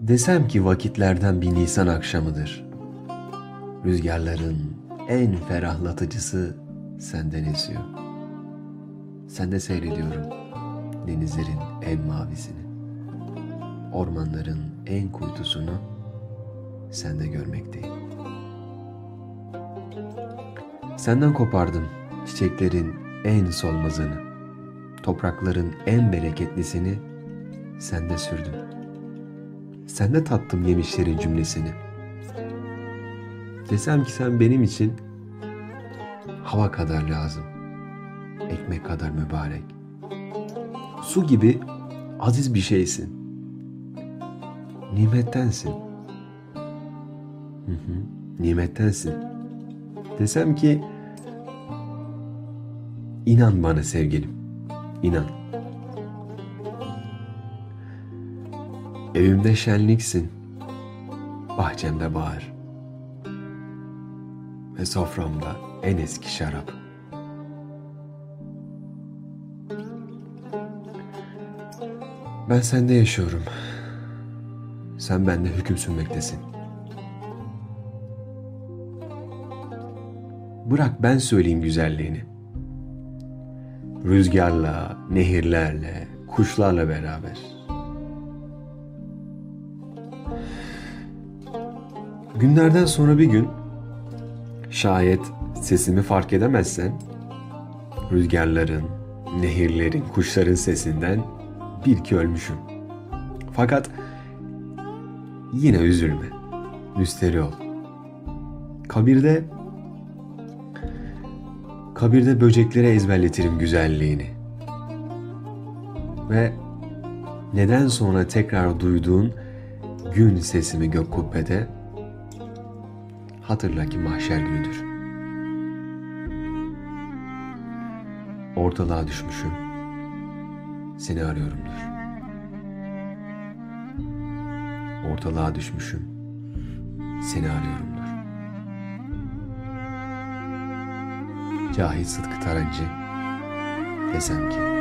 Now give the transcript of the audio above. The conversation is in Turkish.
Desem ki vakitlerden bir Nisan akşamıdır. Rüzgarların en ferahlatıcısı senden esiyor. Sende seyrediyorum denizlerin en mavisini. Ormanların en kuytusunu sende görmekteyim. Senden kopardım çiçeklerin en solmazını. Toprakların en bereketlisini sende sürdüm. Sende tattım yemişlerin cümlesini. Desem ki sen benim için hava kadar lazım. Ekmek kadar mübarek. Su gibi aziz bir şeysin. Nimettensin. Hı hı, nimettensin. Desem ki inan bana sevgilim. İnan. Evimde şenliksin. Bahçemde bahar. Ve soframda en eski şarap. Ben sende yaşıyorum. Sen bende hüküm sürmektesin. Bırak ben söyleyeyim güzelliğini. Rüzgarla, nehirlerle, kuşlarla beraber. Günlerden sonra bir gün şayet sesimi fark edemezsen rüzgarların, nehirlerin, kuşların sesinden bil ki ölmüşüm. Fakat yine üzülme. Müsteri ol. Kabirde kabirde böceklere ezberletirim güzelliğini. Ve neden sonra tekrar duyduğun gün sesimi gök kubbede hatırla ki mahşer günüdür. Ortalığa düşmüşüm. Seni arıyorumdur. Ortalığa düşmüşüm. Seni arıyorumdur. Cahit Sıtkı Tarancı desem ki